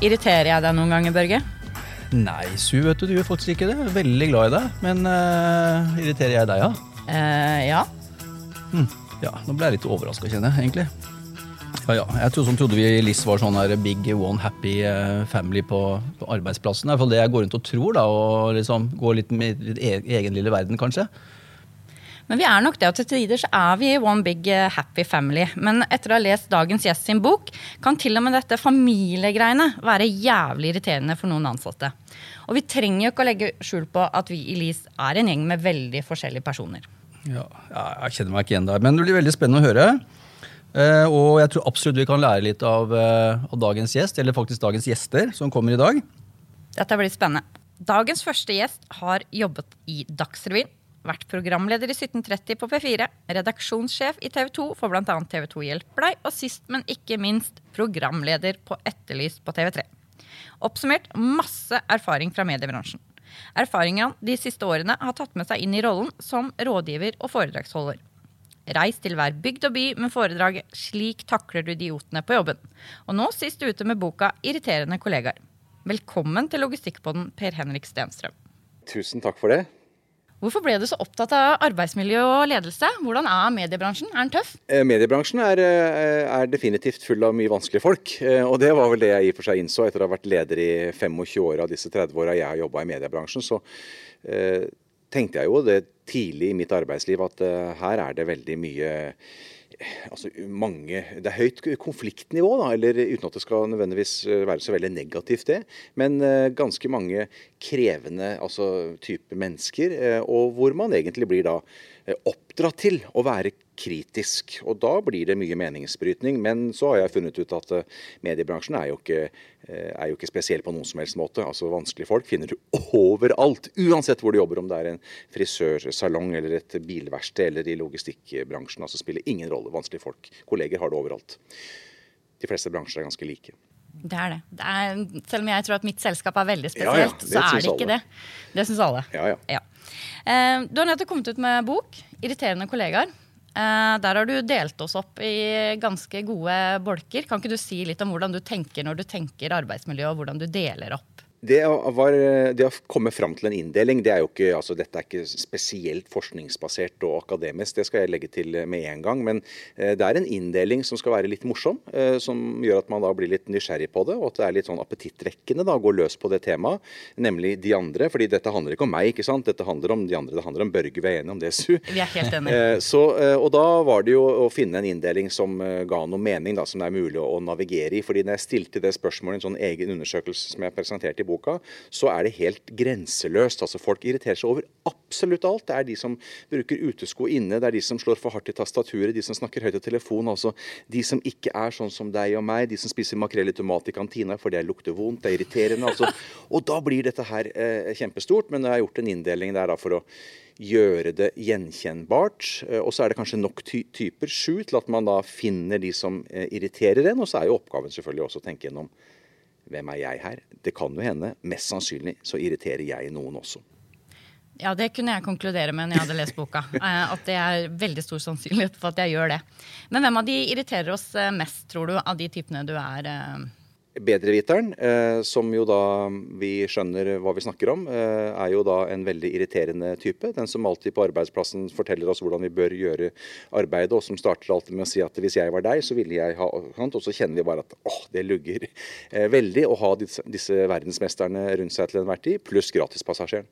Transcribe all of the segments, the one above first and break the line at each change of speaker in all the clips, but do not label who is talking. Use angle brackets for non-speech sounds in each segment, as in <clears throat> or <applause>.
Irriterer jeg deg noen ganger, Børge?
Nei, Su, vet du, du gjør faktisk ikke det. Er veldig glad i deg. Men uh, irriterer jeg deg, ja?
Uh, ja.
Hm. Ja, nå ble jeg litt overraska, kjenner jeg, egentlig. Ja, ja. Jeg trodde, trodde vi i LIS var sånn her big one happy eh, family på, på arbeidsplassen. Det er i hvert fall det jeg går rundt og tror, da. Og liksom går litt med e-, egen lille verden, kanskje.
Men vi er nok det, og til tider så er vi one big eh, happy family. Men etter å ha lest dagens gjest sin bok, kan til og med dette familiegreiene være jævlig irriterende for noen ansatte. Og vi trenger jo ikke å legge skjul på at vi i LIS er en gjeng med veldig forskjellige personer.
Ja, jeg kjenner meg ikke igjen der, men det blir veldig spennende å høre. Uh, og jeg tror absolutt vi kan lære litt av, uh, av, dagens gjest, eller faktisk dagens gjester som kommer i dag.
Dette blir spennende. Dagens første gjest har jobbet i Dagsrevyen, vært programleder i 1730 på P4, redaksjonssjef i TV 2 for bl.a. TV 2 Hjelper deg, og sist, men ikke minst programleder på Etterlys på TV3. Oppsummert masse erfaring fra mediebransjen. Erfaringene de siste årene har tatt med seg inn i rollen som rådgiver og foredragsholder. Reis til hver bygd og by med foredraget 'Slik takler du idiotene på jobben'. Og nå sist ute med boka 'Irriterende kollegaer'. Velkommen til Logistikkpodden, Per Henrik Stenstrøm.
Tusen takk for det.
Hvorfor ble du så opptatt av arbeidsmiljø og ledelse? Hvordan er mediebransjen? Er den tøff?
Eh, mediebransjen er, eh, er, definitivt full av mye vanskelige folk. Eh, og det var vel det jeg i og for seg innså etter å ha vært leder i 25 år av disse 30 åra jeg har jobba i mediebransjen. Så tenkte jeg jo det tidlig i mitt arbeidsliv at her er det veldig mye altså mange, Det er høyt konfliktnivå, da, eller uten at det skal nødvendigvis eh, være så veldig negativt, det. Men uh, ganske mange krevende altså, type mennesker, uh, og hvor man egentlig blir da oppdratt til å være kritisk. Og da blir det mye meningsbrytning. Men så har jeg funnet ut at mediebransjen er jo ikke Eh, er jo ikke spesiell på noen som helst måte. Altså Vanskelige folk finner du overalt, uansett hvor du jobber. Om det er en frisørsalong eller et bilverksted eller i logistikkbransjen. altså spiller ingen rolle. Vanskelige folk. Kolleger har det overalt. De fleste bransjer er ganske like.
Det er det. det er, selv om jeg tror at mitt selskap er veldig spesielt, ja, ja, så er det ikke alle. det. Det syns alle.
Ja, ja.
ja. du har nettopp kommet ut med bok, 'Irriterende kollegaer'. Eh, der har du delt oss opp i ganske gode bolker. Kan ikke du si litt om hvordan du tenker når du tenker arbeidsmiljø, og hvordan du deler opp?
Det, var, det, å komme fram til en inndeling, det er jo ikke, altså dette er ikke spesielt forskningsbasert og akademisk. Det skal jeg legge til med en gang. Men eh, det er en inndeling som skal være litt morsom. Eh, som gjør at man da blir litt nysgjerrig på det, og at det er litt sånn appetittvekkende å gå løs på det temaet. Nemlig de andre. fordi dette handler ikke om meg, ikke sant. Dette handler om de andre. Det handler om Børge. Vi er enige om det, Su.
Vi er helt enige.
Eh, så, og da var det jo å finne en inndeling som ga noe mening, da, som det er mulig å navigere i. fordi når jeg stilte det spørsmålet i en sånn egen undersøkelse som jeg presenterte i boka, så er det helt grenseløst. Altså Folk irriterer seg over absolutt alt. Det er de som bruker utesko inne, det er de som slår for hardt i tastaturet, de som snakker høyt i telefon. Altså de som ikke er sånn som deg og meg, de som spiser makrell i tomat i kantina for det lukter vondt, det er irriterende. Altså. <laughs> Og da blir dette her eh, kjempestort. Men jeg har gjort en inndeling der da for å gjøre det gjenkjennbart. Eh, og så er det kanskje nok ty typer, sju, til at man da finner de som eh, irriterer en. Og så er jo oppgaven selvfølgelig også å tenke gjennom hvem er jeg her? Det kan jo hende, mest sannsynlig, så irriterer jeg noen også.
Ja, det kunne jeg konkludere med når jeg hadde lest boka. <laughs> Eh, at det er veldig stor sannsynlighet for at jeg gjør det. Men hvem av de irriterer oss eh, mest, tror du, av de typene du er? Eh,
Bedreviteren, eh, som jo da vi skjønner hva vi snakker om, eh, er jo da en veldig irriterende type. Den som alltid på arbeidsplassen forteller oss hvordan vi bør gjøre arbeidet, og som starter alltid med å si at hvis jeg var deg, så ville jeg ha Og så kjenner vi bare at åh, det lugger eh, veldig å ha disse, disse, verdensmesterne rundt seg til enhver tid, pluss gratispassasjeren.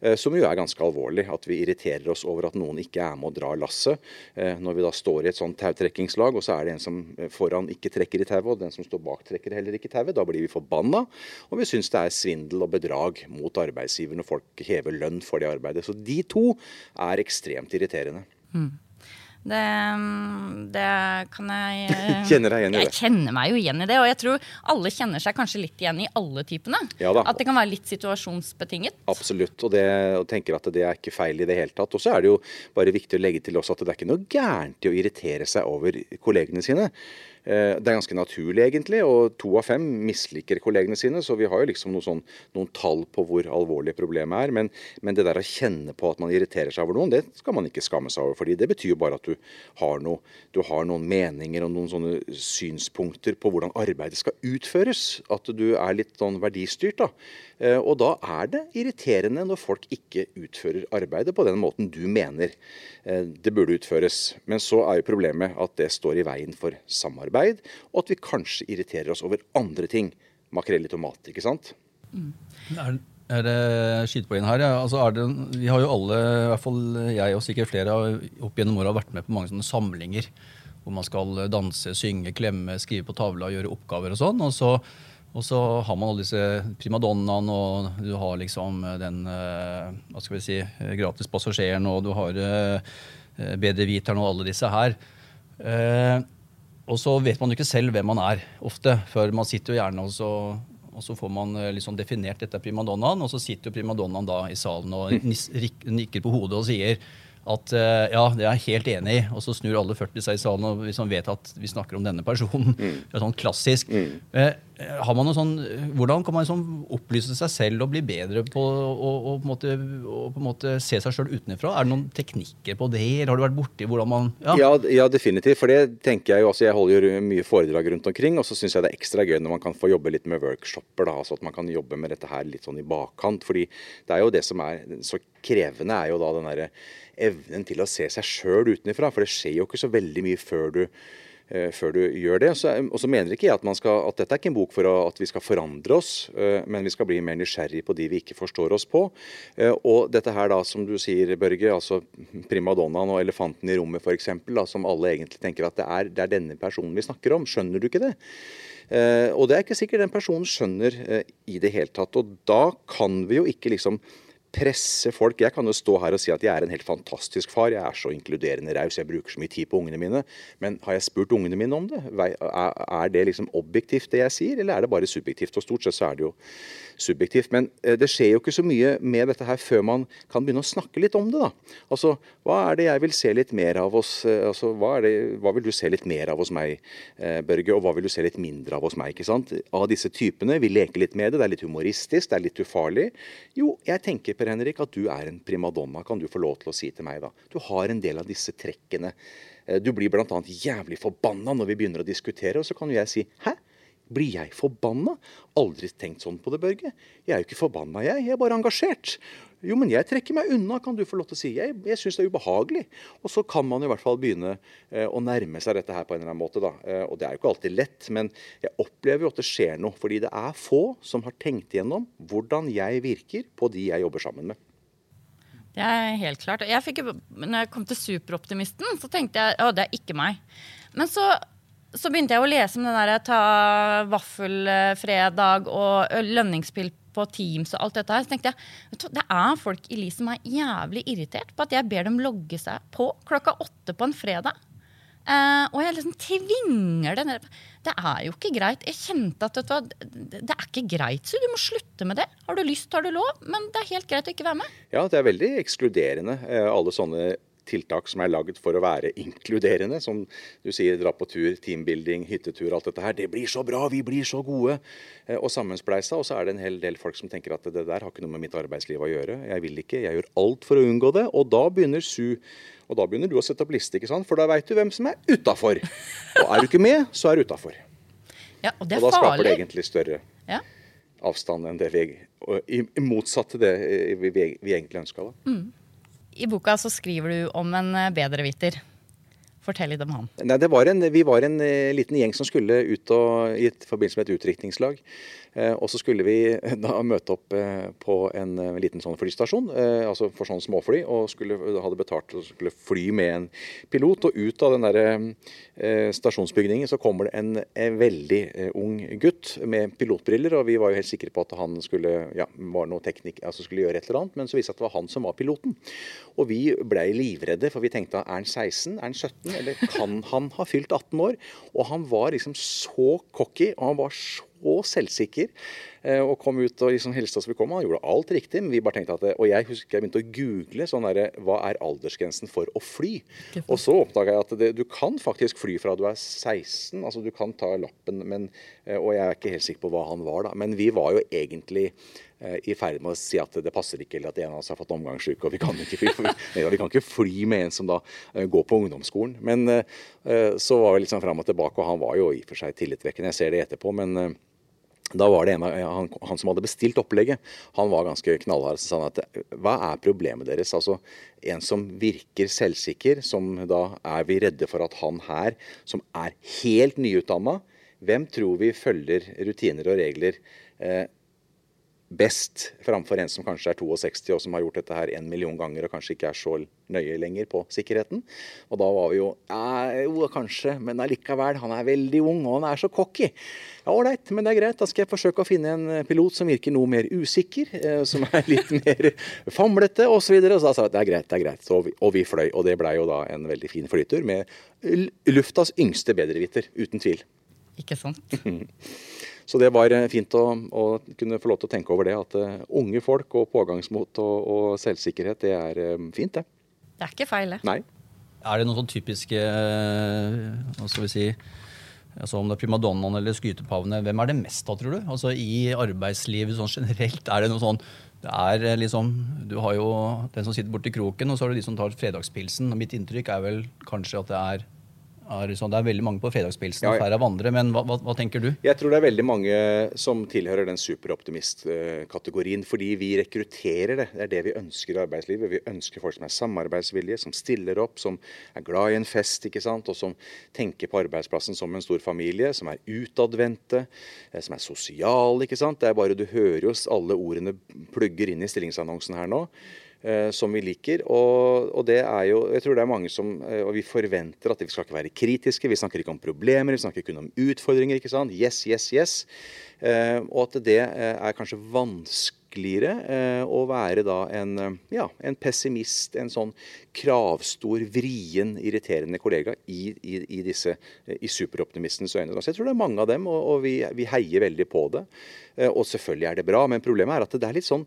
Eh, som jo er ganske alvorlig, at vi irriterer oss over at noen ikke er med å dra lasset. Eh, når vi da står i et sånt tautrekkingslag, og så er det en som eh, foran ikke trekker i tauet, og den som står bak trekker heller ikke tauet. Da blir vi forbanna, og vi syns det er svindel og bedrag mot arbeidsgiver når folk hever lønn for det arbeidet. Så de to er ekstremt irriterende. Mm.
Det, det, kan jeg <laughs>
Kjenner deg igjen i det?
Jeg kjenner meg jo igjen i det. Og jeg tror alle kjenner seg kanskje litt igjen i alle typene.
Ja
at det kan være litt situasjonsbetinget.
Absolutt. Og, det, og tenker at det er ikke feil i det hele tatt. Og så er det jo bare viktig å legge til også at det er ikke noe gærent i å irritere seg over kollegene sine. Eh, det er ganske naturlig, egentlig. Og to av fem misliker kollegene sine, så vi har jo liksom noen, sånn, noen tall på hvor alvorlig problemet er. Men, men, det der å kjenne på at man irriterer seg over noen, det skal man ikke skamme seg over. fordi det betyr bare at du har, noe, du har noen meninger og noen sånne synspunkter på hvordan arbeidet skal utføres. At du er litt sånn verdistyrt. da. Eh, og da er det irriterende når folk ikke utfører arbeidet på den måten du mener eh, det burde utføres. Men så er jo problemet at det står i veien for samarbeid, og at vi kanskje irriterer oss over andre ting. Makrell i tomat, ikke sant?
Mm. Er, er det skytepoeng her? Ja. Altså det, vi har jo alle, i hvert fall jeg og sikkert flere, opp gjennom åra vært med på mange sånne samlinger. Hvor man skal danse, synge, klemme, skrive på tavla, gjøre oppgaver og sånn. Og så og så har man alle disse primadonnaene, og du har liksom den eh, hva skal vi si, gratis passasjeren, og du har eh, bedreviteren og alle disse her. Eh, og så vet man jo ikke selv hvem man er, ofte. For man sitter jo gjerne og så, og så får man liksom definert dette primadonnaen, og så sitter jo primadonnaen da i salen og <laughs> nikker på hodet og sier at uh, ja, det er jeg helt enig i. Og så snur alle 40 seg i salen og man vet at vi snakker om denne personen. Mm. <laughs> Det er sånn klassisk. Mm. Uh, har man noe sånn, Hvordan kan man sånn opplyse seg selv og bli bedre på å på måte, på en måte se seg sjøl utenfra? Er det noen teknikker på det? Eller har du vært borti hvordan man
ja. Ja, ja. definitivt. For det tenker jeg jo også. Jeg holder jo mye foredrag rundt omkring, og så syns jeg det er ekstra gøy når man kan få jobbe litt med workshoper. da, altså At man kan jobbe med dette her litt sånn i bakkant. fordi det er jo det som er så krevende, er jo da den derre evnen til å se seg sjøl utenfra. For det skjer jo ikke så veldig mye før du, uh, før du gjør det. Og så mener ikke jeg at, skal, at, dette er ikke en bok for at vi skal forandre oss, uh, men vi skal bli mer nysgjerrig på de vi ikke forstår oss på. Uh, og dette her da, som du sier, Børge, altså primadonnaen og elefanten i rommet f.eks., som alle egentlig tenker at det er, det er, denne personen vi snakker om. Skjønner du ikke det? og det er ikke sikkert den personen skjønner i det hele tatt. Og da kan vi jo ikke liksom presse folk. Jeg kan jo stå her og si at jeg er en helt fantastisk far. Jeg er så inkluderende raus, jeg bruker så mye tid på ungene mine. Men har jeg spurt ungene mine om det? Er det liksom objektivt det jeg sier, eller er det bare subjektivt? Og stort sett så er det jo subjektivt. Men eh, det skjer jo ikke så mye med dette her før man kan begynne å snakke litt om det. da. Altså, Hva er det jeg vil se litt mer av hos eh, altså, hva, det, hva vil du se litt mer av hos meg, eh, Børge, og hva vil du se litt mindre av hos meg? ikke sant? Av disse typene. Vi leker litt med det. Det er litt humoristisk, det er litt ufarlig. Jo, jeg tenker Per Henrik, at du er en primadonna, kan du få lov til å si til meg da. Du har en del av disse trekkene. Du blir bl.a. jævlig forbanna når vi begynner å diskutere, og så kan jo jeg si hæ? Blir jeg forbanna? Aldri tenkt sånn på det, Børge. Jeg er jo ikke forbanna, jeg. Jeg er bare engasjert. Jo, men jeg trekker meg unna, kan du få lov til å si. Jeg, jeg syns det er ubehagelig. Og så kan man i hvert fall begynne eh, å nærme seg dette her på en eller annen måte. da. Eh, og det er jo ikke alltid lett, men jeg opplever jo at det skjer noe. Fordi det er få som har tenkt igjennom hvordan jeg virker på de jeg jobber sammen med.
Det er helt klart. Jeg fikk, når jeg kom til Superoptimisten, så tenkte jeg å, det er ikke meg. Men så så begynte jeg å lese om den der ta vaffelfredag og lønningspill på Teams og alt dette her. Så tenkte jeg det er folk i Li som er jævlig irritert på at jeg ber dem logge seg på klokka åtte på en fredag. Uh, og jeg liksom tvinger det ned. Det er jo ikke greit. Jeg kjente at du, det er ikke greit, så du må slutte med det. Har du lyst, har du lov, men det er helt greit å ikke være med.
Ja, det er veldig ekskluderende, eh, alle sånne tiltak som er lagd for å være inkluderende. Som du sier, dra på tur, teambuilding, hyttetur, alt dette her. Det blir så bra, vi blir så gode. Eh, og sammenspleisa. Og så er det en hel del folk som tenker at det der har ikke noe med mitt arbeidsliv å gjøre. Jeg vil ikke, jeg gjør alt for å unngå det. Og da begynner Su og da begynner du å sette opp liste, ikke sant? for da veit du hvem som er utafor. Og er du ikke med, så er du utafor.
Ja, og,
og da farlig. skaper det egentlig større ja. avstand enn det vi I, i motsatt til det vi, vi, vi egentlig ønska. Mm.
I boka så skriver du om en eh, bedreviter. Fortell litt om han.
Nei, var en, vi var en uh, liten gjeng som skulle ut og, i forbindelse med et utdrikningslag. Uh, og så skulle vi <laughs> da møte opp uh, på en liten sånn flystasjon, altså for sånn småfly. Og skulle, hadde betalt og skulle fly med en pilot. Og ut av den der stasjonsbygningen så kommer det en, en veldig ung gutt med pilotbriller. Og vi var jo helt sikre på at han skulle, ja, var noe teknikk, altså skulle gjøre et eller annet. Men så viste det seg at det var han som var piloten. Og vi blei livredde, for vi tenkte er han 16, er han 17? Eller kan han ha fylt 18 år? Og han var liksom så cocky, og han var så selvsikker. Eh, og kom ut og liksom hilste oss velkommen. Han gjorde alt riktig. men vi bare tenkte at, Og jeg husker jeg begynte å google sånn der, hva er aldersgrensen for å fly. Og så oppdaga jeg at det, du kan faktisk fly fra du er 16. altså Du kan ta lappen. Men, eh, og jeg er ikke helt sikker på hva han var da. Men vi var jo egentlig i ferd med å si at det passer ikke, eller at en av oss har fått omgangssyke. og vi kan, ikke <laughs> vi kan ikke fly med en som da går på ungdomsskolen. Men så var vi liksom fram og tilbake, og han var jo i og for seg tillitvekkende. Jeg ser det etterpå. men da var det en av, han, han, som hadde bestilt opplegget, han var ganske knallhard. Så sa han at hva er problemet deres? Altså en som virker selvsikker, som da er vi redde for at han her, som er helt nyutdanna, hvem tror vi følger rutiner og regler eh, best framfor en som kanskje er 62 og som har gjort dette her en million ganger og kanskje ikke er så nøye lenger på sikkerheten. Og da var vi jo ja, jo, kanskje, men allikevel. Han er veldig ung og han er så cocky. Ja, Ålreit, men det er greit. Da skal jeg forsøke å finne en eh, pilot som virker noe mer usikker. Eh, som er litt <laughs> mer famlete osv. Og, så videre. så da sa jeg at det er greit, det er greit. Så og vi fløy. Og det blei jo da en veldig fin flytur med luftas yngste bedreviter, uten tvil.
Ikke sant? <laughs>
Så det var eh, fint å, å, kunne få lov til å tenke over det. At uh, unge folk og pågangsmot og, og selvsikkerhet, det er uh, fint, det.
Det er ikke feil, det.
Nei.
Er det noen sånn typiske hva skal vi si, altså Om det er primadonnaen eller skytepavene, hvem er det mest av, tror du? Altså I arbeidslivet sånn generelt, er det noe sånn det er liksom, Du har jo den som sitter borti kroken, og så har du de som tar fredagspilsen. og Mitt inntrykk er vel kanskje at det er er sånn, det er veldig mange på fredagspilsen og færre av andre, men hva, hva, hva, tenker du?
Jeg tror det er veldig mange som tilhører den superoptimist-kategorien. Fordi vi rekrutterer det. Det er det vi ønsker i arbeidslivet. Vi ønsker folk som er samarbeidsvillige, som stiller opp, som er glad i en fest, ikke sant? og som tenker på arbeidsplassen som en stor familie. Som er utadvendte, eh, som er sosiale. ikke sant? Det er bare Du hører jo alle ordene plugger inn i stillingsannonsen her nå. Eh, som vi liker. Og, og, det er jo, jeg tror det er mange som, eh, og vi forventer at vi skal ikke være kritiske. Vi snakker ikke om problemer, vi snakker kun om utfordringer. ikke sant? Yes, yes, yes. Eh, og at det er kanskje vanskeligere å være da en, ja, en pessimist, en sånn kravstor, vrien, irriterende kollega i, i, i disse i superoptimistenes øyne. Så jeg tror det er mange av dem, og, og vi, vi heier veldig på det. Eh, og selvfølgelig er det bra, men problemet er at det er litt sånn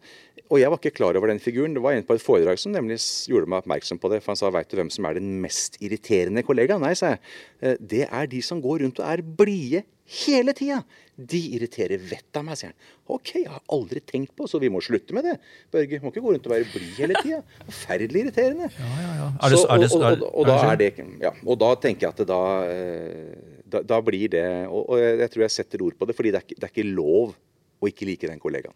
Og jeg var ikke klar over den figuren. Det var en på et foredrag som nemlig gjorde meg oppmerksom på det. For han sa veit du hvem som er den mest irriterende kollegaen? Nei, sa jeg. Eh, det er de som går rundt og er blide hele tida. De irriterer vettet av meg, sier han. OK, jeg har aldri tenkt på, så vi må slutte med det. Børge, må ikke gå rundt og være blid hele tida. Forferdelig irriterende.
Ja, ja, ja. Så, og,
og, og, og, da er det ja, og da tenker jeg at det da, eh, da, da blir det og, jeg tror jeg setter ord på det, fordi det er, det er ikke lov og ikke like den kollegaen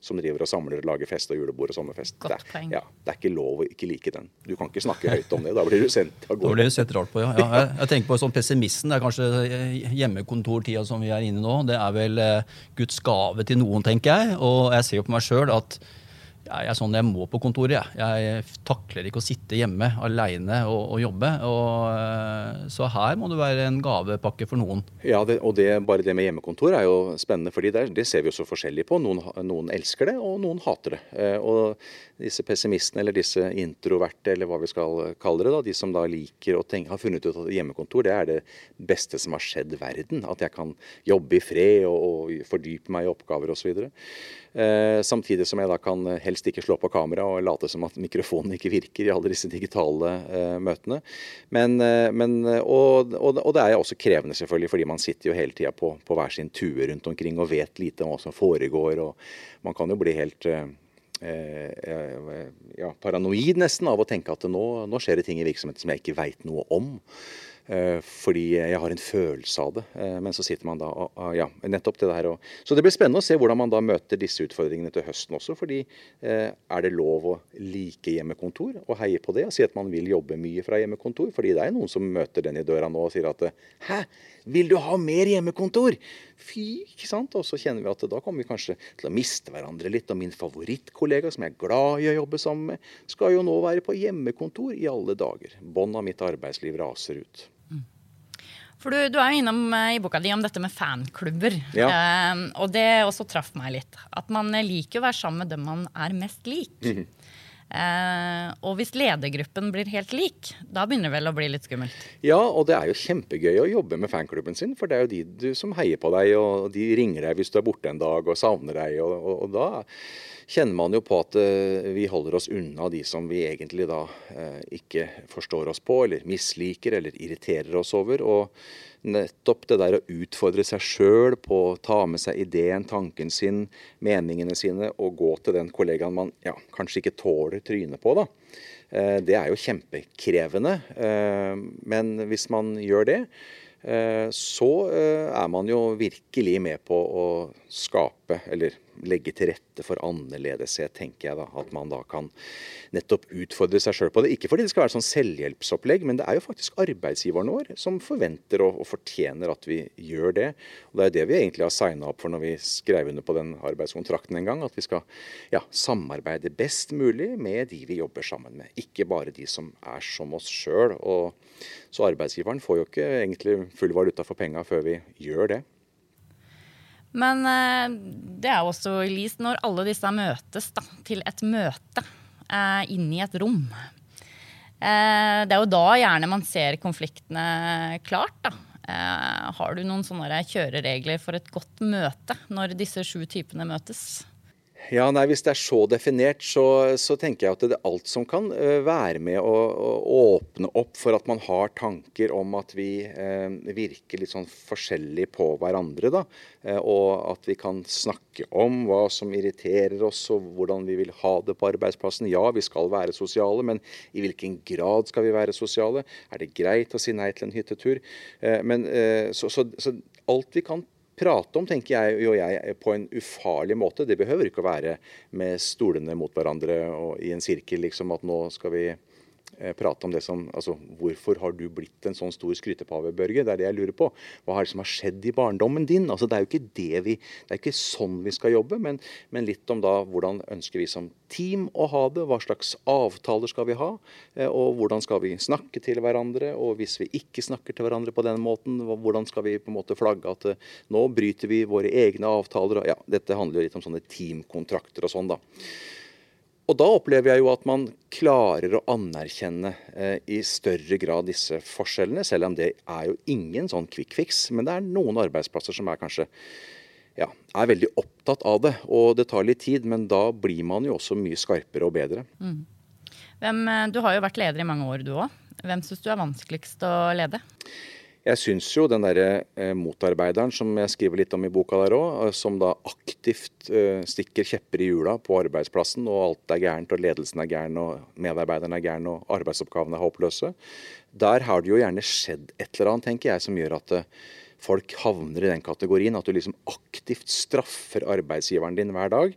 som driver og samler og lager fest og julebord og sommerfest.
Godt det,
er, ja, det er ikke lov å ikke like den. Du kan ikke snakke høyt om det. Da blir du sendt av gårde.
Da blir du sett rart på, ja. ja jeg, jeg, tenker på sånn pessimisten. Det er kanskje hjemmekontortida som vi er inne i nå. Det er vel eh, Guds gave til noen, tenker jeg. Og jeg ser jo på meg sjøl at jeg er sånn jeg må på kontoret. Jeg. jeg takler ikke å sitte hjemme aleine og, og, jobbe. Og, eh, så her må det være en gavepakke for noen.
Ja, det, og det, bare det med hjemmekontor er jo spennende, fordi det, det ser vi jo så forskjellig på. Noen, noen, elsker det, og noen hater det. Eh, og disse pessimistene, eller disse introverte, eller hva vi skal kalle det, da, de som da liker å tenke, har funnet ut at hjemmekontor det er det beste som har skjedd verden. At jeg kan jobbe i fred og, og fordype meg i oppgaver osv. Eh, samtidig som jeg da kan helst ikke slå på kamera og late som at mikrofonen ikke virker i alle disse digitale eh, møtene. Men, eh, men, og, og, det er også krevende, selvfølgelig, fordi man sitter jo hele tida på, på, hver sin tue rundt omkring og vet lite om hva som foregår. og Man kan jo bli helt eh, eh, ja, paranoid nesten av å tenke at nå, nå skjer det ting i virksomheten som jeg ikke veit noe om. Eh, fordi jeg har en følelse av det. Eh, men så sitter man da og Ja, nettopp det der. Så det blir spennende å se hvordan man da møter disse utfordringene til høsten også. fordi eh, er det lov å like hjemmekontor og heie på det og si at man vil jobbe mye fra hjemmekontor? Fordi det er noen som møter den i døra nå og sier at hæ, vil du ha mer hjemmekontor? Fy, ikke sant? Og så kjenner vi at da kommer vi kanskje til å miste hverandre litt. Og min favorittkollega, som jeg er glad i å jobbe sammen med, skal jo nå være på hjemmekontor i alle dager. Bånd av mitt arbeidsliv raser ut.
For du, du, er jo innom eh, i boka di om dette med fanklubber. Ja. Eh, og det også traff meg litt. At man liker å være sammen med dem man er mest lik. Mm. Eh, og hvis ledergruppen blir helt lik, da begynner det vel å bli litt skummelt?
Ja, og det er jo kjempegøy å jobbe med fanklubben sin, for det er jo de du, som heier på deg, og de ringer deg hvis du er borte en dag og savner deg. og, og, og da kjenner man jo på at uh, vi holder oss unna de som vi egentlig da uh, ikke forstår oss på, eller misliker eller irriterer oss over. Og nettopp det der å utfordre seg sjøl på å ta med seg ideen, tanken sin, meningene sine, og gå til den kollegaen man ja, kanskje ikke tåler trynet på, da. Uh, det er jo kjempekrevende. Men hvis man gjør det, så er man jo virkelig med på å skape, eller legge til rette for annerledeshet, tenker jeg da. At man da kan nettopp utfordre seg sjøl på det. Ikke fordi det skal være sånn selvhjelpsopplegg, men det er jo faktisk arbeidsgiveren vår som forventer og, og fortjener at vi gjør det. Og Det er det vi egentlig har signa opp for når vi skrev under på den arbeidskontrakten en gang. At vi skal ja, samarbeide best mulig med de vi jobber sammen med. Ikke bare de som er som oss sjøl. Så arbeidsgiveren får jo ikke egentlig full valuta for penga før vi gjør det.
Men eh, det er også, Elise, når alle disse møtes da, til et møte eh, inn i et rom. Eh, det er jo da gjerne man ser konfliktene klart. da. Eh, har du noen sånne kjøreregler for et godt møte når disse sju typene møtes?
Ja, nei, Hvis det er så definert, så, så tenker jeg at det er alt som kan uh, være med å, å, åpne opp for at man har tanker om at vi eh, virker litt sånn forskjellig på hverandre. da, uh, Og at vi kan snakke om hva som irriterer oss og hvordan vi vil ha det på arbeidsplassen. Ja, vi skal være sosiale, men i hvilken grad skal vi være sosiale? Er det greit å si nei til en hyttetur? men så, så, så alt vi kan prate om, tenker jeg jo jeg, på en ufarlig måte. Det behøver ikke å være med stolene mot hverandre og i en sirkel, liksom at nå skal vi Eh, prate om det som altså, Hvorfor har du blitt en sånn stor skrytepave, Børge? Det er det jeg lurer på. Hva er det som har skjedd i barndommen din? Altså, det er jo ikke det vi, det er ikke sånn vi skal jobbe, men, men, litt om da hvordan ønsker vi som team å ha det? Hva slags avtaler skal vi ha? Eh, og hvordan skal vi snakke til hverandre? Og hvis vi ikke snakker til hverandre på den måten, hvordan skal vi på en måte flagge at eh, nå bryter vi våre egne avtaler? Ja, dette handler jo litt om sånne teamkontrakter og sånn, da. Og da opplever jeg jo at man klarer å anerkjenne eh, i større grad disse forskjellene, selv om det er jo ingen sånn quick fix. Men det er noen arbeidsplasser som er kanskje ja, er veldig opptatt av det. Og det tar litt tid, men da blir man jo også mye skarpere og bedre. Mm.
Hvem, eh, du har jo vært leder i mange år, du òg. Hvem syns du er vanskeligst å lede?
Jeg syns jo den derre eh, motarbeideren som jeg skriver litt om i boka der òg, eh, som da aktivt eh, stikker kjepper i hjula på arbeidsplassen, og alt er gærent, og ledelsen er gæren, og medarbeiderne er gæren, og arbeidsoppgavene er håpløse. Der har det jo gjerne skjedd et eller annet, tenker jeg, som gjør at folk havner i den kategorien. At du liksom aktivt straffer arbeidsgiveren din hver dag.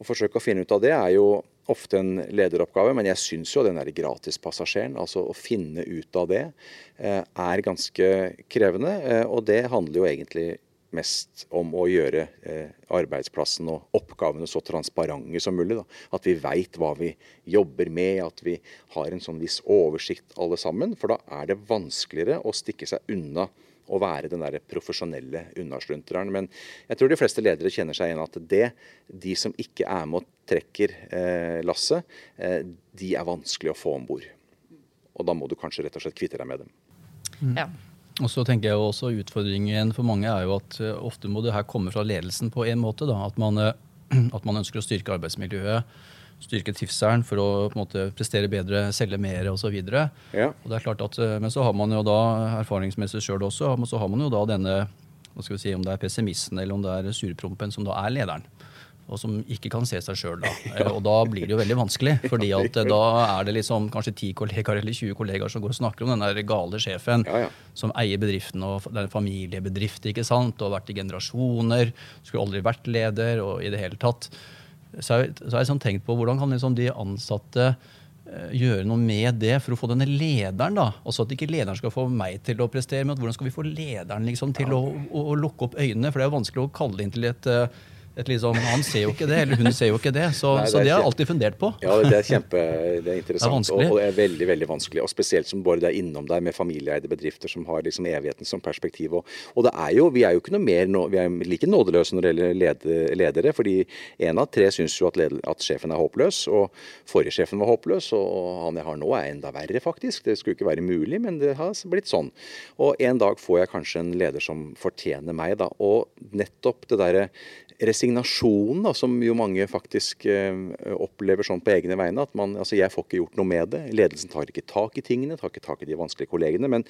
Å forsøke å finne ut av det er jo ofte en lederoppgave, men jeg syns jo den der gratispassasjeren, altså å finne ut av det, eh, er ganske krevende. Eh, og det handler jo egentlig mest om å gjøre eh, arbeidsplassen og oppgavene så transparente som mulig. Da. At vi veit hva vi jobber med, at vi har en sånn viss oversikt alle sammen. For da er det vanskeligere å stikke seg unna å være den der profesjonelle unnaslunteren. Men jeg tror de fleste ledere kjenner seg igjen at det, de som ikke er med og trekker eh, lasset, eh, de er vanskelig å få om bord. Og da må du kanskje rett og slett kvitte deg med dem.
Mm. Ja. Og så tenker jeg også Utfordringen for mange er jo at uh, ofte må det her komme fra ledelsen på en måte. Da. At, man, uh, <clears throat> at man ønsker å styrke arbeidsmiljøet styrke trivselen for å på en måte, prestere bedre, selge mer osv. Ja. at, men så har man jo da erfaringsmessig sjøl også, men så har man jo da denne hva skal vi si, om det er pessimisten eller om det er surprompen som da er lederen. Og som ikke kan se seg sjøl da. <laughs> Ja. Og da blir det jo veldig vanskelig. fordi at eh, da er det liksom kanskje ti kollegaer eller 20 kollegaer som går og snakker om den der gale sjefen ja, ja. som eier bedriften, og det er en familiebedrift ikke sant, og har vært i generasjoner. Skulle aldri vært leder og i det hele tatt så har jeg, så har jeg sånn tenkt på hvordan kan liksom de ansatte uh, gjøre noe med det for å få denne lederen, da. altså at ikke lederen skal få meg til å prestere, men hvordan skal vi få lederen liksom, til ja. å, å, å, lukke opp øynene? For det er jo vanskelig å kalle det inn til et uh, liksom, Han ser jo ikke det, eller hun ser jo ikke det. Så,
Nei, det
så det har jeg alltid fundert på.
Ja, det er kjempe, det er interessant.
vanskelig.
og, og det er veldig veldig vanskelig. og Spesielt som bare det er innom deg med familieeide bedrifter som har liksom evigheten som perspektiv. Og, og det er jo, vi er jo ikke noe mer vi er like nådeløse når det gjelder lede, ledere. fordi én av tre syns jo at, leder, at sjefen er håpløs. og Forrige sjefen var håpløs, og han jeg har nå er enda verre, faktisk. Det skulle ikke være mulig, men det har blitt sånn. Og en dag får jeg kanskje en leder som fortjener meg, da. Og nettopp det derre resignasjonen, da, som jo mange faktisk eh, opplever sånn på egne vegne. At man, altså jeg får ikke gjort noe med det. Ledelsen tar ikke tak i tingene, tar ikke tak i de vanskelige kollegene. Men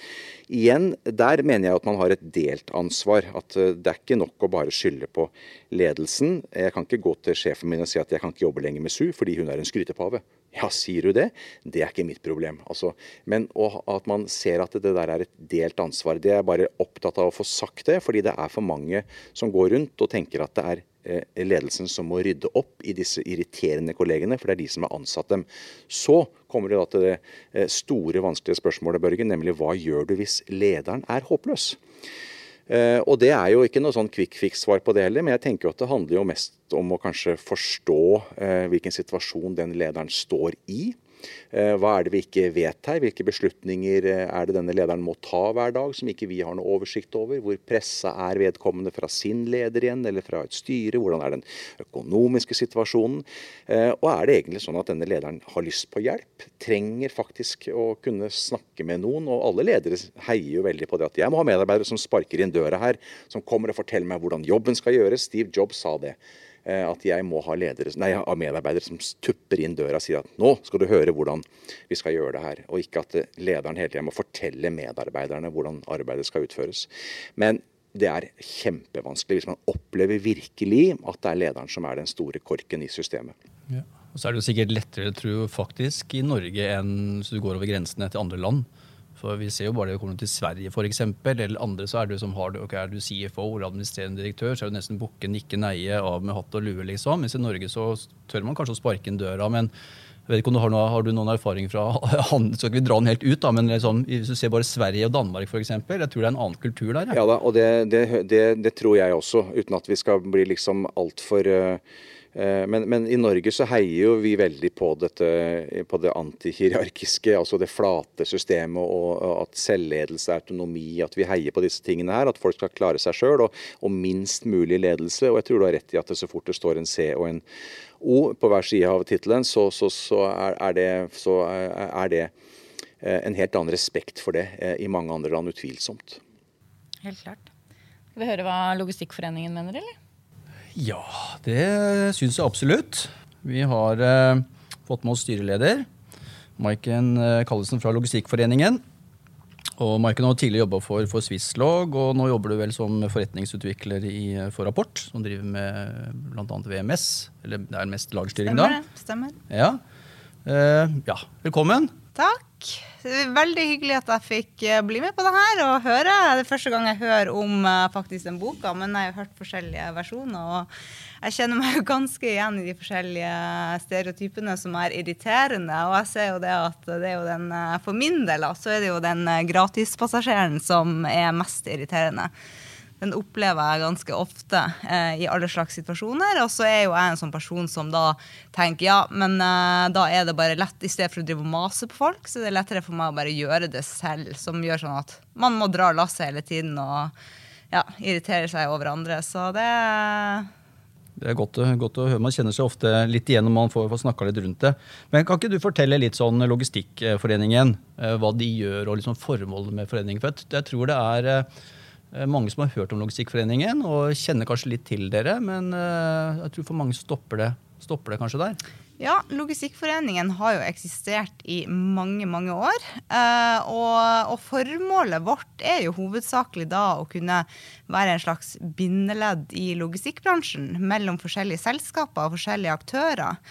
igjen, der mener jeg at man har et delt ansvar. At eh, det er ikke nok å bare skylde på ledelsen. Jeg kan ikke gå til sjefen min og si at jeg kan ikke jobbe lenger med SU fordi hun er en skrytepave. Ja, sier du det? Det er ikke mitt problem. Altså, men at man ser at det der er et delt ansvar. Det er bare opptatt av å få sagt det, fordi det er for mange som går rundt og tenker at det er eh, ledelsen som må rydde opp i disse irriterende kollegene, for det er de som har ansatt dem. Så kommer det da til det eh, store, vanskelige spørsmålet, Børgen, nemlig hva gjør du hvis lederen er håpløs? Eh, og det er jo ikke noe sånn quick fix-svar på det heller, men jeg tenker jo at det handler jo mest om å kanskje forstå eh, hvilken situasjon den lederen står i. Eh, hva er det vi ikke vet her? Hvilke beslutninger eh, er det denne lederen må ta hver dag som ikke vi har noe oversikt over? Hvor pressa er vedkommende fra sin leder igjen, eller fra et styre? Hvordan er den økonomiske situasjonen? Eh, Og er det egentlig sånn at denne lederen har lyst på hjelp? Trenger faktisk å kunne snakke med noen? Og alle ledere heier jo veldig på det at jeg må ha medarbeidere som sparker inn døra her, som kommer og forteller meg hvordan jobben skal gjøres. Steve Jobs sa det. Eh, At jeg må ha, ledere, nei, ha medarbeidere som tupper inn døra og sier at nå skal du høre hvordan vi skal gjøre det her. Og ikke at eh, lederen hele tiden må fortelle medarbeiderne hvordan arbeidet skal utføres. Men det er kjempevanskelig hvis man opplever virkelig at det er lederen som er den store korken i systemet.
Ja. Og så er det jo sikkert lettere, tror jeg, faktisk, i Norge enn hvis du går over grensene til andre land. For vi ser jo bare det kommer til Sverige for eksempel, eller andre, så er du som har det, ok, er du CFO eller administrerende direktør, så er du nesten bukke, nikke, neie, av med hatt og lue, liksom. Mens i Norge så tør man kanskje å sparke inn døra, men jeg vet ikke om du har, noe, har du noen erfaring fra <laughs> han, Skal ikke vi dra den helt ut, da, men liksom, hvis du ser bare Sverige og Danmark f.eks., jeg tror det er en annen kultur der. Ja.
Ja da, og det, det, det, det tror jeg også, uten at vi skal bli liksom altfor uh, men, men i Norge så heier jo vi veldig på, dette, på det antihierarkiske, altså det flate systemet og, og at selvledelse, autonomi, at vi heier på disse tingene her. At folk skal klare seg sjøl, og, og minst mulig ledelse. Og jeg tror du har rett i at det så fort det står en C og en O på hver side av tittelen, så, så, så, er, er det, så er det eh, en helt annen respekt for det eh, i mange andre land, utvilsomt.
Helt klart. Skal vi høre hva Logistikkforeningen mener, eller?
Ja, det syns jeg absolutt. Vi har eh, fått med oss styreleder, Maiken eh, Kallesen fra Logistikkforeningen. Og Maiken har tidligere jobba for, for Swisslog, og nå jobber du vel som forretningsutvikler i, for Rapport, som driver med bl.a. VMS. Eller det er mest lagstyring,
Stemmer
da.
det. Stemmer.
Ja. Eh, ja, velkommen.
Takk. Veldig hyggelig at jeg fikk eh, bli med på det her og høre. Det er første gang jeg hører om eh, faktisk den boka, men jeg har hørt forskjellige versjoner. Og jeg kjenner meg jo ganske igjen i de forskjellige stereotypene som er irriterende. Og jeg ser jo det at det er jo den, eh, for min del så er det jo den gratispassasjeren som er mest irriterende. Den opplever jeg ganske ofte eh, i alle slags situasjoner. Og så er jo jeg en sånn person som da tenker ja, men eh, da er det bare lett, i stedet for å drive og mase på folk, så det er lettere for meg å bare gjøre det selv. Som gjør sånn at man må dra lasset hele tiden og ja, irritere seg over andre. Så det
Det er godt, godt å høre. Man kjenner seg ofte litt igjen når man får, får snakka litt rundt det. Men kan ikke du fortelle litt sånn Logistikkforeningen, eh, hva de gjør og liksom formålet med foreningen? For jeg, jeg tror det er eh, mange som har hørt om Logistikkforeningen og kjenner kanskje litt til dere, men eh, jeg tror for mange stopper det, stopper det kanskje der.
Ja, Logistikkforeningen har jo eksistert i mange, mange år. Eh, og, og formålet vårt er jo hovedsakelig da å kunne være en slags bindeledd i logistikkbransjen mellom forskjellige selskaper og forskjellige aktører.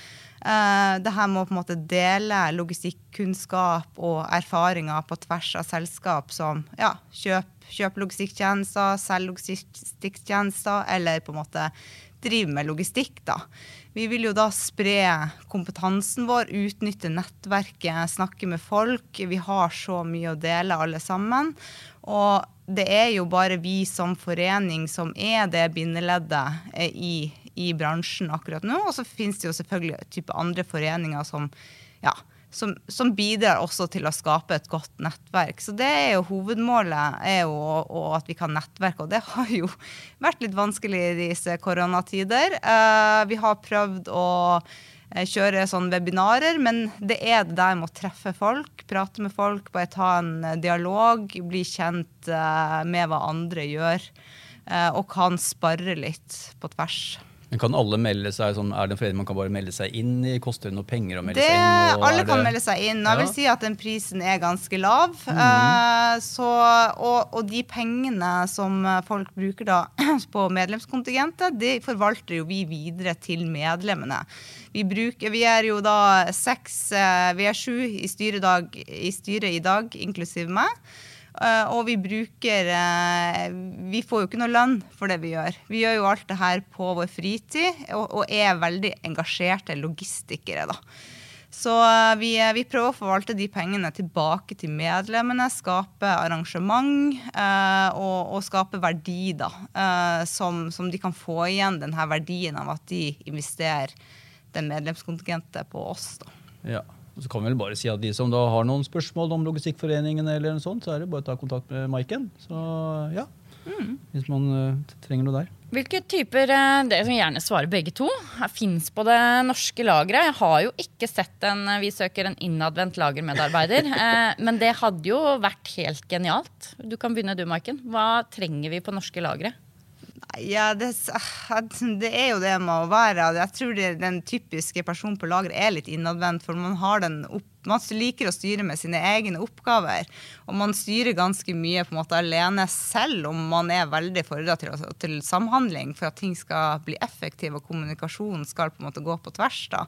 Uh, det her med å på en måte dele logistikkunnskap og erfaringer på tvers av selskap som ja, kjøp, kjøp logistikktjenester, selg logistikktjenester, eller på en måte drive med logistikk. da. Vi vil jo da spre kompetansen vår, utnytte nettverket, snakke med folk. Vi har så mye å dele alle sammen. Og det er jo bare vi som forening som er det bindeleddet eh, i, i bransjen akkurat nå. Og så finnes det jo selvfølgelig type andre foreninger som, ja, som, som, bidrar også til å skape et godt nettverk. Så det er jo hovedmålet, er jo og at vi kan nettverke. Og det har jo vært litt vanskelig i disse koronatider. Uh, vi har prøvd å Eh, kjøre sånn webinarer, men det er det der med å treffe folk, prate med folk, bare ta en eh, dialog, bli kjent med hva andre gjør, og kan spare litt på tvers.
Men Kan alle melde seg sånn, Er det en forening man kan bare melde seg inn i? Koster det noe penger å melde
det,
seg inn?
alle kan det... melde seg inn. Jeg vil si at den prisen er ganske lav. Mm. Uh, så, og, og, de pengene som folk bruker da <clears throat> på medlemskontingentet, de forvalter jo vi videre til medlemmene. Vi, bruker, vi er jo da seks, uh, vi er sju i, i styret i dag, inklusiv meg. Uh, og vi bruker uh, Vi får jo ikke noe lønn for det vi gjør. Vi gjør jo alt det her på vår fritid og, er veldig engasjerte logistikere, da. Så uh, vi, vi, prøver å forvalte de pengene tilbake til medlemmene, skape arrangement og, og, skape verdi, da. Som, som, de kan få igjen denne verdien av at de investerer den medlemskontingentet på oss. da.
Ja. Så kan vi vel bare si at De som da har noen spørsmål om Logistikkforeningen, eller noe sånt, så er det bare å ta kontakt med Maiken. Så ja, mm. Hvis man uh, trenger noe der.
Hvilke typer uh, Dere som gjerne svarer begge to. Fins på det norske lageret. Jeg har jo ikke sett en Vi søker en innadvendt lagermedarbeider. <laughs> men det hadde jo vært helt genialt. Du kan begynne du, Maiken. Hva trenger vi på norske lagre?
Ja, det, det, er jo det med å være Jeg tror det, den typiske personen på lager er litt innadvendt. For man, opp, man, liker å styre med sine egne oppgaver. Og man styrer ganske mye på en måte alene, selv om man er veldig fordra til, til, samhandling for at ting skal bli effektive og kommunikasjonen skal på en måte gå på tvers. da.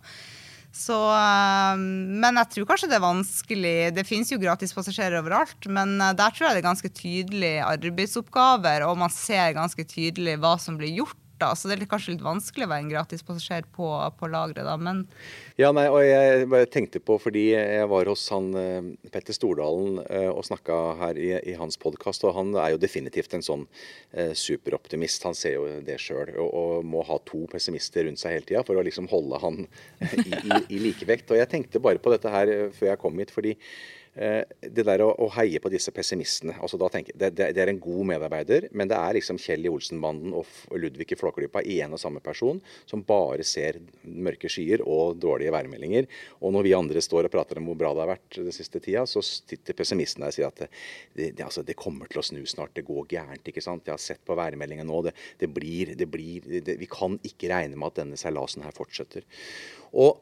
Så, ehm, men jeg tror kanskje det er vanskelig. Det finnes jo gratispassasjerer overalt, men eh, der tror jeg det er ganske tydelige arbeidsoppgaver, og man ser ganske tydelig hva som blir gjort da, så det er kanskje litt vanskelig å være en gratispassasjer på, på lageret, da, men
Ja, nei, og jeg bare tenkte på, fordi jeg var hos han eh, Petter Stordalen eh, og snakka her i, i hans podkast, og han er jo definitivt en sånn eh, superoptimist. Han ser jo det sjøl, og, og, må ha to pessimister rundt seg hele tida for å liksom holde han i, i, i likevekt. Og jeg tenkte bare på dette her før jeg kom hit, fordi det der å, å, heie på disse pessimistene altså da tenker, det, det, det, er en god medarbeider, men det er liksom Kjell i Olsenbanden og Ludvig i Flåklypa i en og samme person som bare ser mørke skyer og dårlige værmeldinger. Og når vi andre står og prater om hvor bra det har vært den siste tida, så sitter pessimisten der og sier at det, det, altså, det, kommer til å snu snart, det går gærent. ikke sant? Jeg har sett på værmeldinga nå, det, blir, blir Vi kan ikke regne med at denne seilasen her fortsetter. Og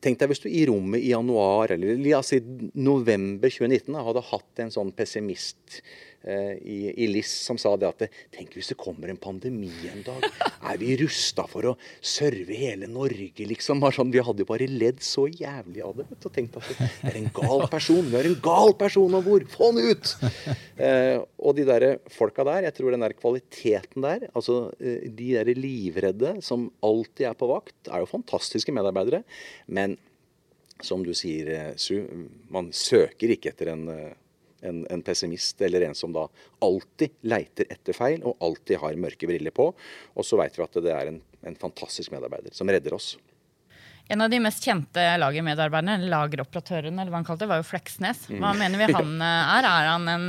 Tenk deg hvis du i rommet i januar eller altså i november 2019 hadde hatt en sånn pessimist i, i LIS som sa det at Tenk hvis det kommer en pandemi en dag. Er vi rusta for å serve hele Norge, liksom? Sånn, vi hadde jo bare ledd så jævlig av det. Og tenkt at det er en gal person. Vi har en gal person om bord! Få han ut! Eh, og de der folka der, jeg tror den der kvaliteten der, altså eh, de der livredde som alltid er på vakt, er jo fantastiske medarbeidere. Men som du sier, eh, Su, man søker ikke etter en, eh, en, en, pessimist eller en som da alltid leiter etter feil og alltid har mørke briller på. Og så veit vi at det er en, en fantastisk medarbeider som redder oss.
En av de mest kjente lagermedarbeiderne, lageroperatøren, eller hva han kalte det, var jo Fleksnes. Hva mm. mener vi <laughs> han eh, er? Er han en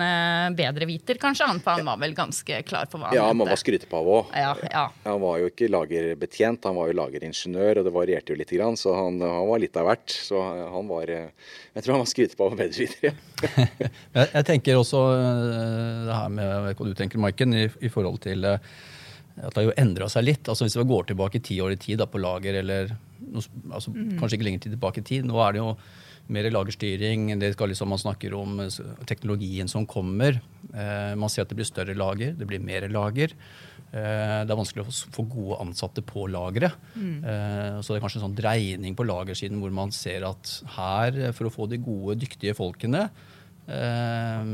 bedre bedreviter, kanskje? Han, han var vel ganske klar på hva han
Ja, man var skrytepav òg.
Ja, ja.
Han var jo ikke lagerbetjent, han var jo lageringeniør, og det varierte jo litt, grann, så han, han, var litt av hvert. Så han var Jeg tror han var skrytepav og bedreviter, ja. <laughs>
jeg, jeg tenker også det her med hva du tenker, Maiken, i, i forhold til at det har jo endra seg litt. Altså Hvis vi går tilbake ti år i tid da, på lager, eller altså, mm. kanskje ikke lenger tilbake i tid. Nå er det jo mer lagerstyring. det skal liksom Man snakker om eh, teknologien som kommer. Eh, man ser at det blir større lager, det blir mer lager. Eh, det er vanskelig å få gode ansatte på lageret. Mm. Eh, så det er kanskje en sånn dreining på lagersiden hvor man ser at her, for å få de gode, dyktige folkene, eh,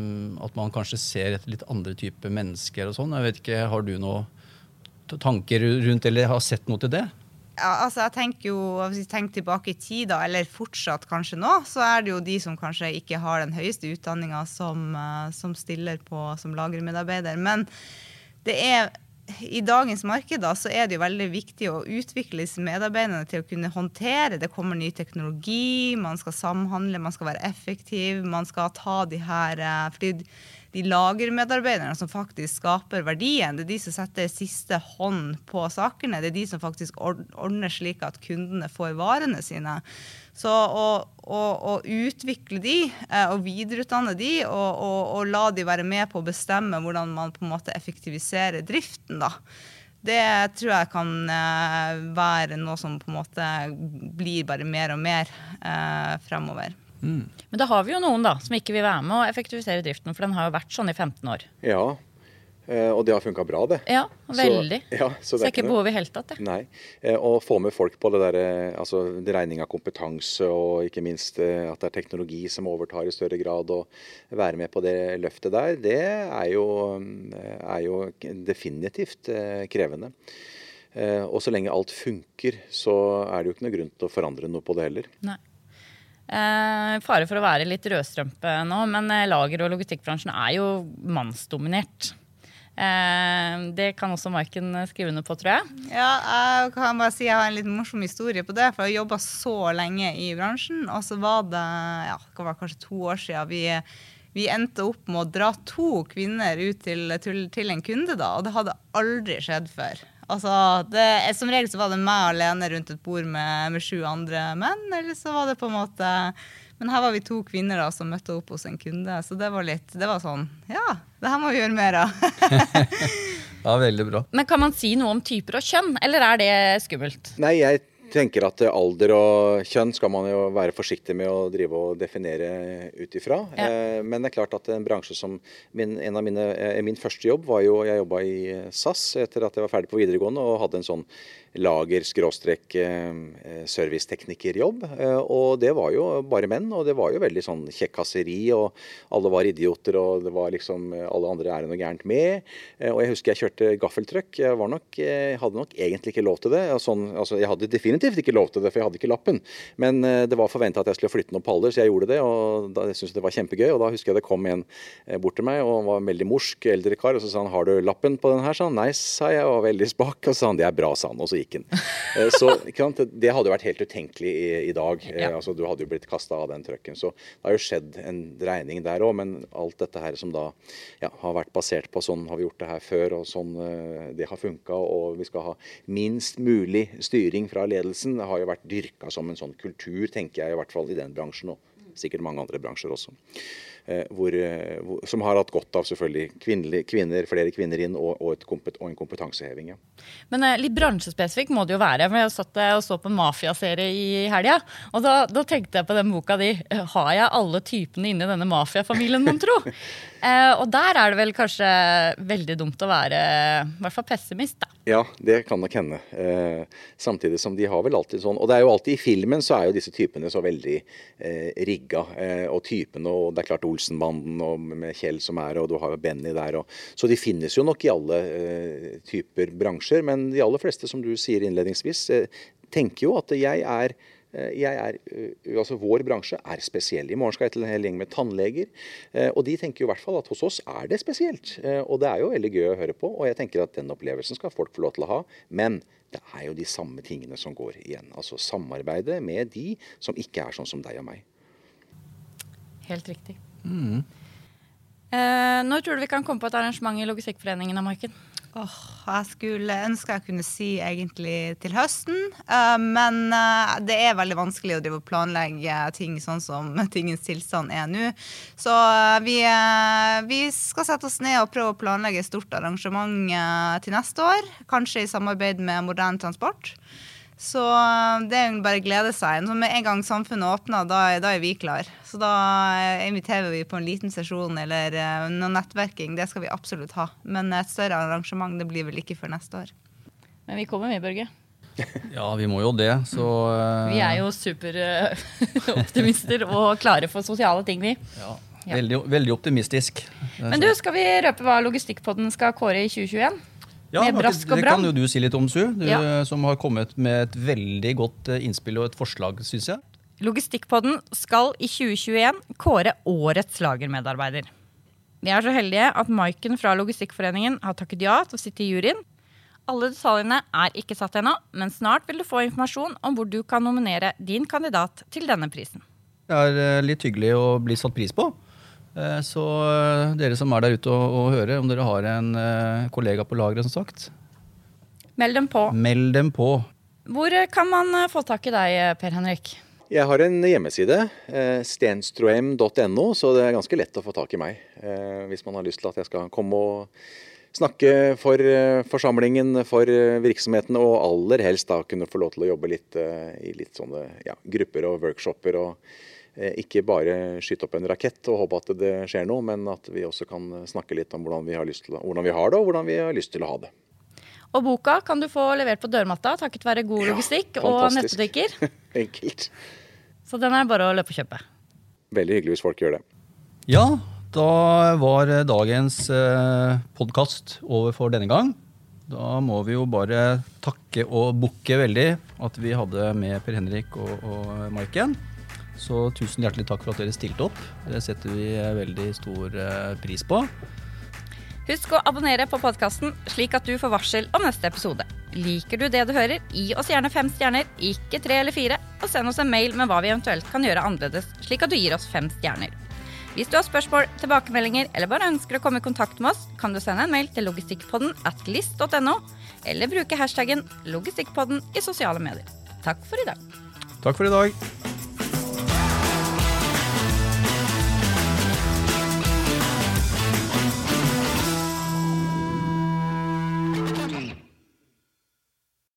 at man kanskje ser etter litt andre typer mennesker og sånn. Jeg vet ikke, Har du noen tanker rundt, eller har sett noe til det?
ja, altså jeg tenker jo, Hvis vi tenker tilbake i tid, eller fortsatt kanskje nå, så er det jo de som kanskje ikke har den høyeste utdanninga som, uh, som, stiller på som lagermedarbeider. Men det er i dagens marked da, så er det jo veldig viktig å utvikle disse medarbeiderne til å kunne håndtere. Det kommer ny teknologi, man skal samhandle, man skal være effektiv. Man skal ta de her eh, fordi de lagermedarbeiderne som faktisk skaper verdien, det er de som setter siste hånd på sakene. Det er de som faktisk ordner slik at kundene får varene sine. Så å, å, å utvikle de eh, og videreutdanne de og, og, og, la de være med på å bestemme hvordan man på en måte effektiviserer driften, da. Det tror jeg kan eh, være noe som på en måte blir bare mer og mer eh, fremover.
Mm. Men da har vi jo noen da, som ikke vil være med å effektivisere driften, for den har jo vært sånn i 15 år.
Ja, eh, og det har funka bra, det.
Ja, veldig. <laughs>
Så, ja,
så det er ikke behov i hele tatt, det.
Nei. Å eh, få med folk på det der, eh, altså regning av kompetanse, og ikke minst at det er teknologi som overtar i større grad, og være med på det løftet der, det er jo, er jo definitivt krevende. Og så lenge alt funker, så er det jo ikke noe grunn til å forandre noe på det heller.
Nei. Eh, fare for å være litt rødstrømpe nå, men eh, lager- og logistikkbransjen er jo mannsdominert. Eh, det kan også Maiken skrive under på, tror jeg.
Ja, jeg kan bare si jeg har en litt morsom historie på det. For jeg har jobba så lenge i bransjen, og så var det ja, det var kanskje to år siden vi, vi endte opp med å dra to kvinner ut til, til, til en kunde, da. Og det hadde aldri skjedd før. Altså, det, som regel så var det meg alene rundt et bord med, med, sju andre menn. Eller så var det på en måte Men her var vi to kvinner da som møtte opp hos en kunde. Så det var litt Det var sånn Ja, det her må vi gjøre mer av. <laughs>
ja, veldig bra.
Men kan man si noe om typer og kjønn, eller er det skummelt?
Nei, jeg tenker at alder og kjønn skal man jo være forsiktig med å drive og definere ut ifra. Ja. Eh, men det er klart at en bransje som min, en av mine, eh, min første jobb var jo Jeg jobba i SAS etter at jeg var ferdig på videregående og hadde en sånn lager-serviceteknikerjobb. Eh, eh, og det var jo bare menn, og det var jo veldig sånn kjekkaseri, og alle var idioter, og det var liksom alle andre er det noe gærent med. Eh, og jeg husker jeg kjørte gaffeltruck. Jeg, var nok, jeg hadde nok egentlig ikke lov til det. Sånn, altså, jeg hadde definitivt ikke lov til det, for jeg hadde ikke lappen. Men det var forventa at jeg skulle flytte noen paller, så jeg gjorde det. Og da, jeg syntes det var kjempegøy. Og da husker jeg det kom en bort til meg, og han var en veldig morsk eldre kar, og så sa han har du lappen på den her? sa han. Nei, sa jeg, og var veldig spak. Og så sa han det er bra, sa han. Og så gikk butikken. Eh, så Det hadde jo vært helt utenkelig i, i dag. Eh, ja. Altså, du hadde jo blitt kasta av den trucken. Så det har jo skjedd en dreining der òg. Men alt dette her som da ja, har vært basert på sånn har vi gjort det her før, og sånn eh, det har funka, og vi skal ha minst mulig styring fra ledelsen, det har jo vært dyrka som en sånn kultur, tenker jeg i hvert fall i den bransjen, og sikkert mange andre bransjer også. Eh, hvor, eh, som har hatt godt av selvfølgelig kvinner, kvinner flere kvinner inn og, og, kompet, og en kompetanseheving. Ja.
Men eh, litt bransjespesifikk må det jo være. for Jeg satt og så på en mafiaserie i helga. Og da, da, tenkte jeg på den boka di. Har jeg alle typene inni denne mafiafamilien, mon tro? <laughs> eh, og der er det vel kanskje veldig dumt å være i hvert fall pessimist, da.
Ja, det kan nok hende. Eh, samtidig som de har vel alltid sånn Og det er jo alltid i filmen så er jo disse typene så veldig eh, rigga. Eh, og typene, og det er klart Olsenbanden og med Kjell som er, og du har Benny der. Og, så de finnes jo nok i alle uh, typer bransjer. Men de aller fleste, som du sier innledningsvis, uh, tenker jo at jeg er jeg er, eh, altså Vår bransje er spesiell. I morgen skal jeg til en hel gjeng med tannleger. Eh, og de tenker jo i hvert fall at hos oss er det spesielt. Og det er jo veldig gøy å høre på. Og jeg tenker at den opplevelsen skal folk få lov til å ha. Men det er jo de samme tingene som går igjen. Altså samarbeide med de som ikke er sånn som deg og meg.
Helt riktig. Mm. Når tror du vi kan komme på et arrangement i Logistikkforeningen Marken?
Oh, jeg skulle ønske jeg kunne si egentlig til høsten, uh, men uh, det er veldig vanskelig å planlegge ting sånn som <laughs> tingens tilstand er nå. Så uh, vi, vi, skal sette oss ned og prøve å planlegge et stort arrangement til neste år. Kanskje i samarbeid med Moderne Transport. Så eh, det er bare å glede seg. Så med en gang samfunnet åpner, da, da, er vi klar. Så da eh, inviterer vi på en liten sesjon eller uh, noe nettverking. Det skal vi absolutt ha. Men et større arrangement det blir vel ikke før neste år.
Men vi kommer, med, Børge. <laughs>
Ja, vi må jo det, så uh...
Vi er jo superoptimister <laughs> og klare for sosiale ting, vi.
Ja, veldig, veldig optimistisk.
Men du, skal vi røpe hva Logistikkpodden skal kåre i 2021?
Ja, med brask og bram. Det kan jo du si litt om, Su. Du ja. som har kommet med et veldig godt eh, innspill og et forslag, syns jeg.
Logistikkpodden skal i 2021 kåre årets lagermedarbeider. Vi er så heldige at Maiken fra Logistikkforeningen har takket ja til å sitte i juryen. Alle detaljene er ikke satt ennå, men snart vil du få informasjon om hvor du kan nominere din kandidat til denne prisen.
Det er eh, litt hyggelig å bli satt pris på. Eh, Så eh, dere som er der ute og, og hører, om dere har en eh, kollega på lageret, som sagt,
Meld dem på.
meld dem på.
Hvor kan man få tak i deg, Per Henrik?
Jeg har en hjemmeside, stenstroem.no, så det er ganske lett å få tak i meg. eh, Hvis man har lyst til at jeg skal komme og snakke for forsamlingen, for virksomheten, og aller helst da kunne få lov til å jobbe litt i litt sånne ja, grupper og workshoper. og ikke bare skyte opp en rakett og håpe at det skjer noe, men at vi også kan snakke litt om hvordan vi har, lyst til, hvordan vi har det, og hvordan vi har lyst til å ha det.
Og boka kan du få levert på dørmatta takket være god
Ja,
logistikk og
fantastisk.
nettbutikker. <laughs>
Enkelt.
Så den er bare å løpe og kjøpe.
Veldig hyggelig hvis folk gjør det.
Ja, da var eh, dagens eh, podkast over for denne gang. Da må vi jo bare takke og bukke veldig at vi hadde med Per Henrik og, og Maiken. Så tusen hjertelig takk for at dere stilte opp. Det setter vi eh, veldig stor eh, pris på.
Husk å abonnere på podkasten, slik at du får varsel om neste episode. Liker du det du hører, gi oss gjerne fem stjerner, ikke tre eller fire, og send oss en mail med hva vi eventuelt kan gjøre annerledes, slik at du gir oss fem stjerner. Hvis du har spørsmål, tilbakemeldinger eller bare ønsker å komme i kontakt med oss, kan du sende en mail til logistikkpodden at list.no, eller bruke hashtaggen logistikkpodden i sosiale medier. Takk for i dag.
Takk for i dag.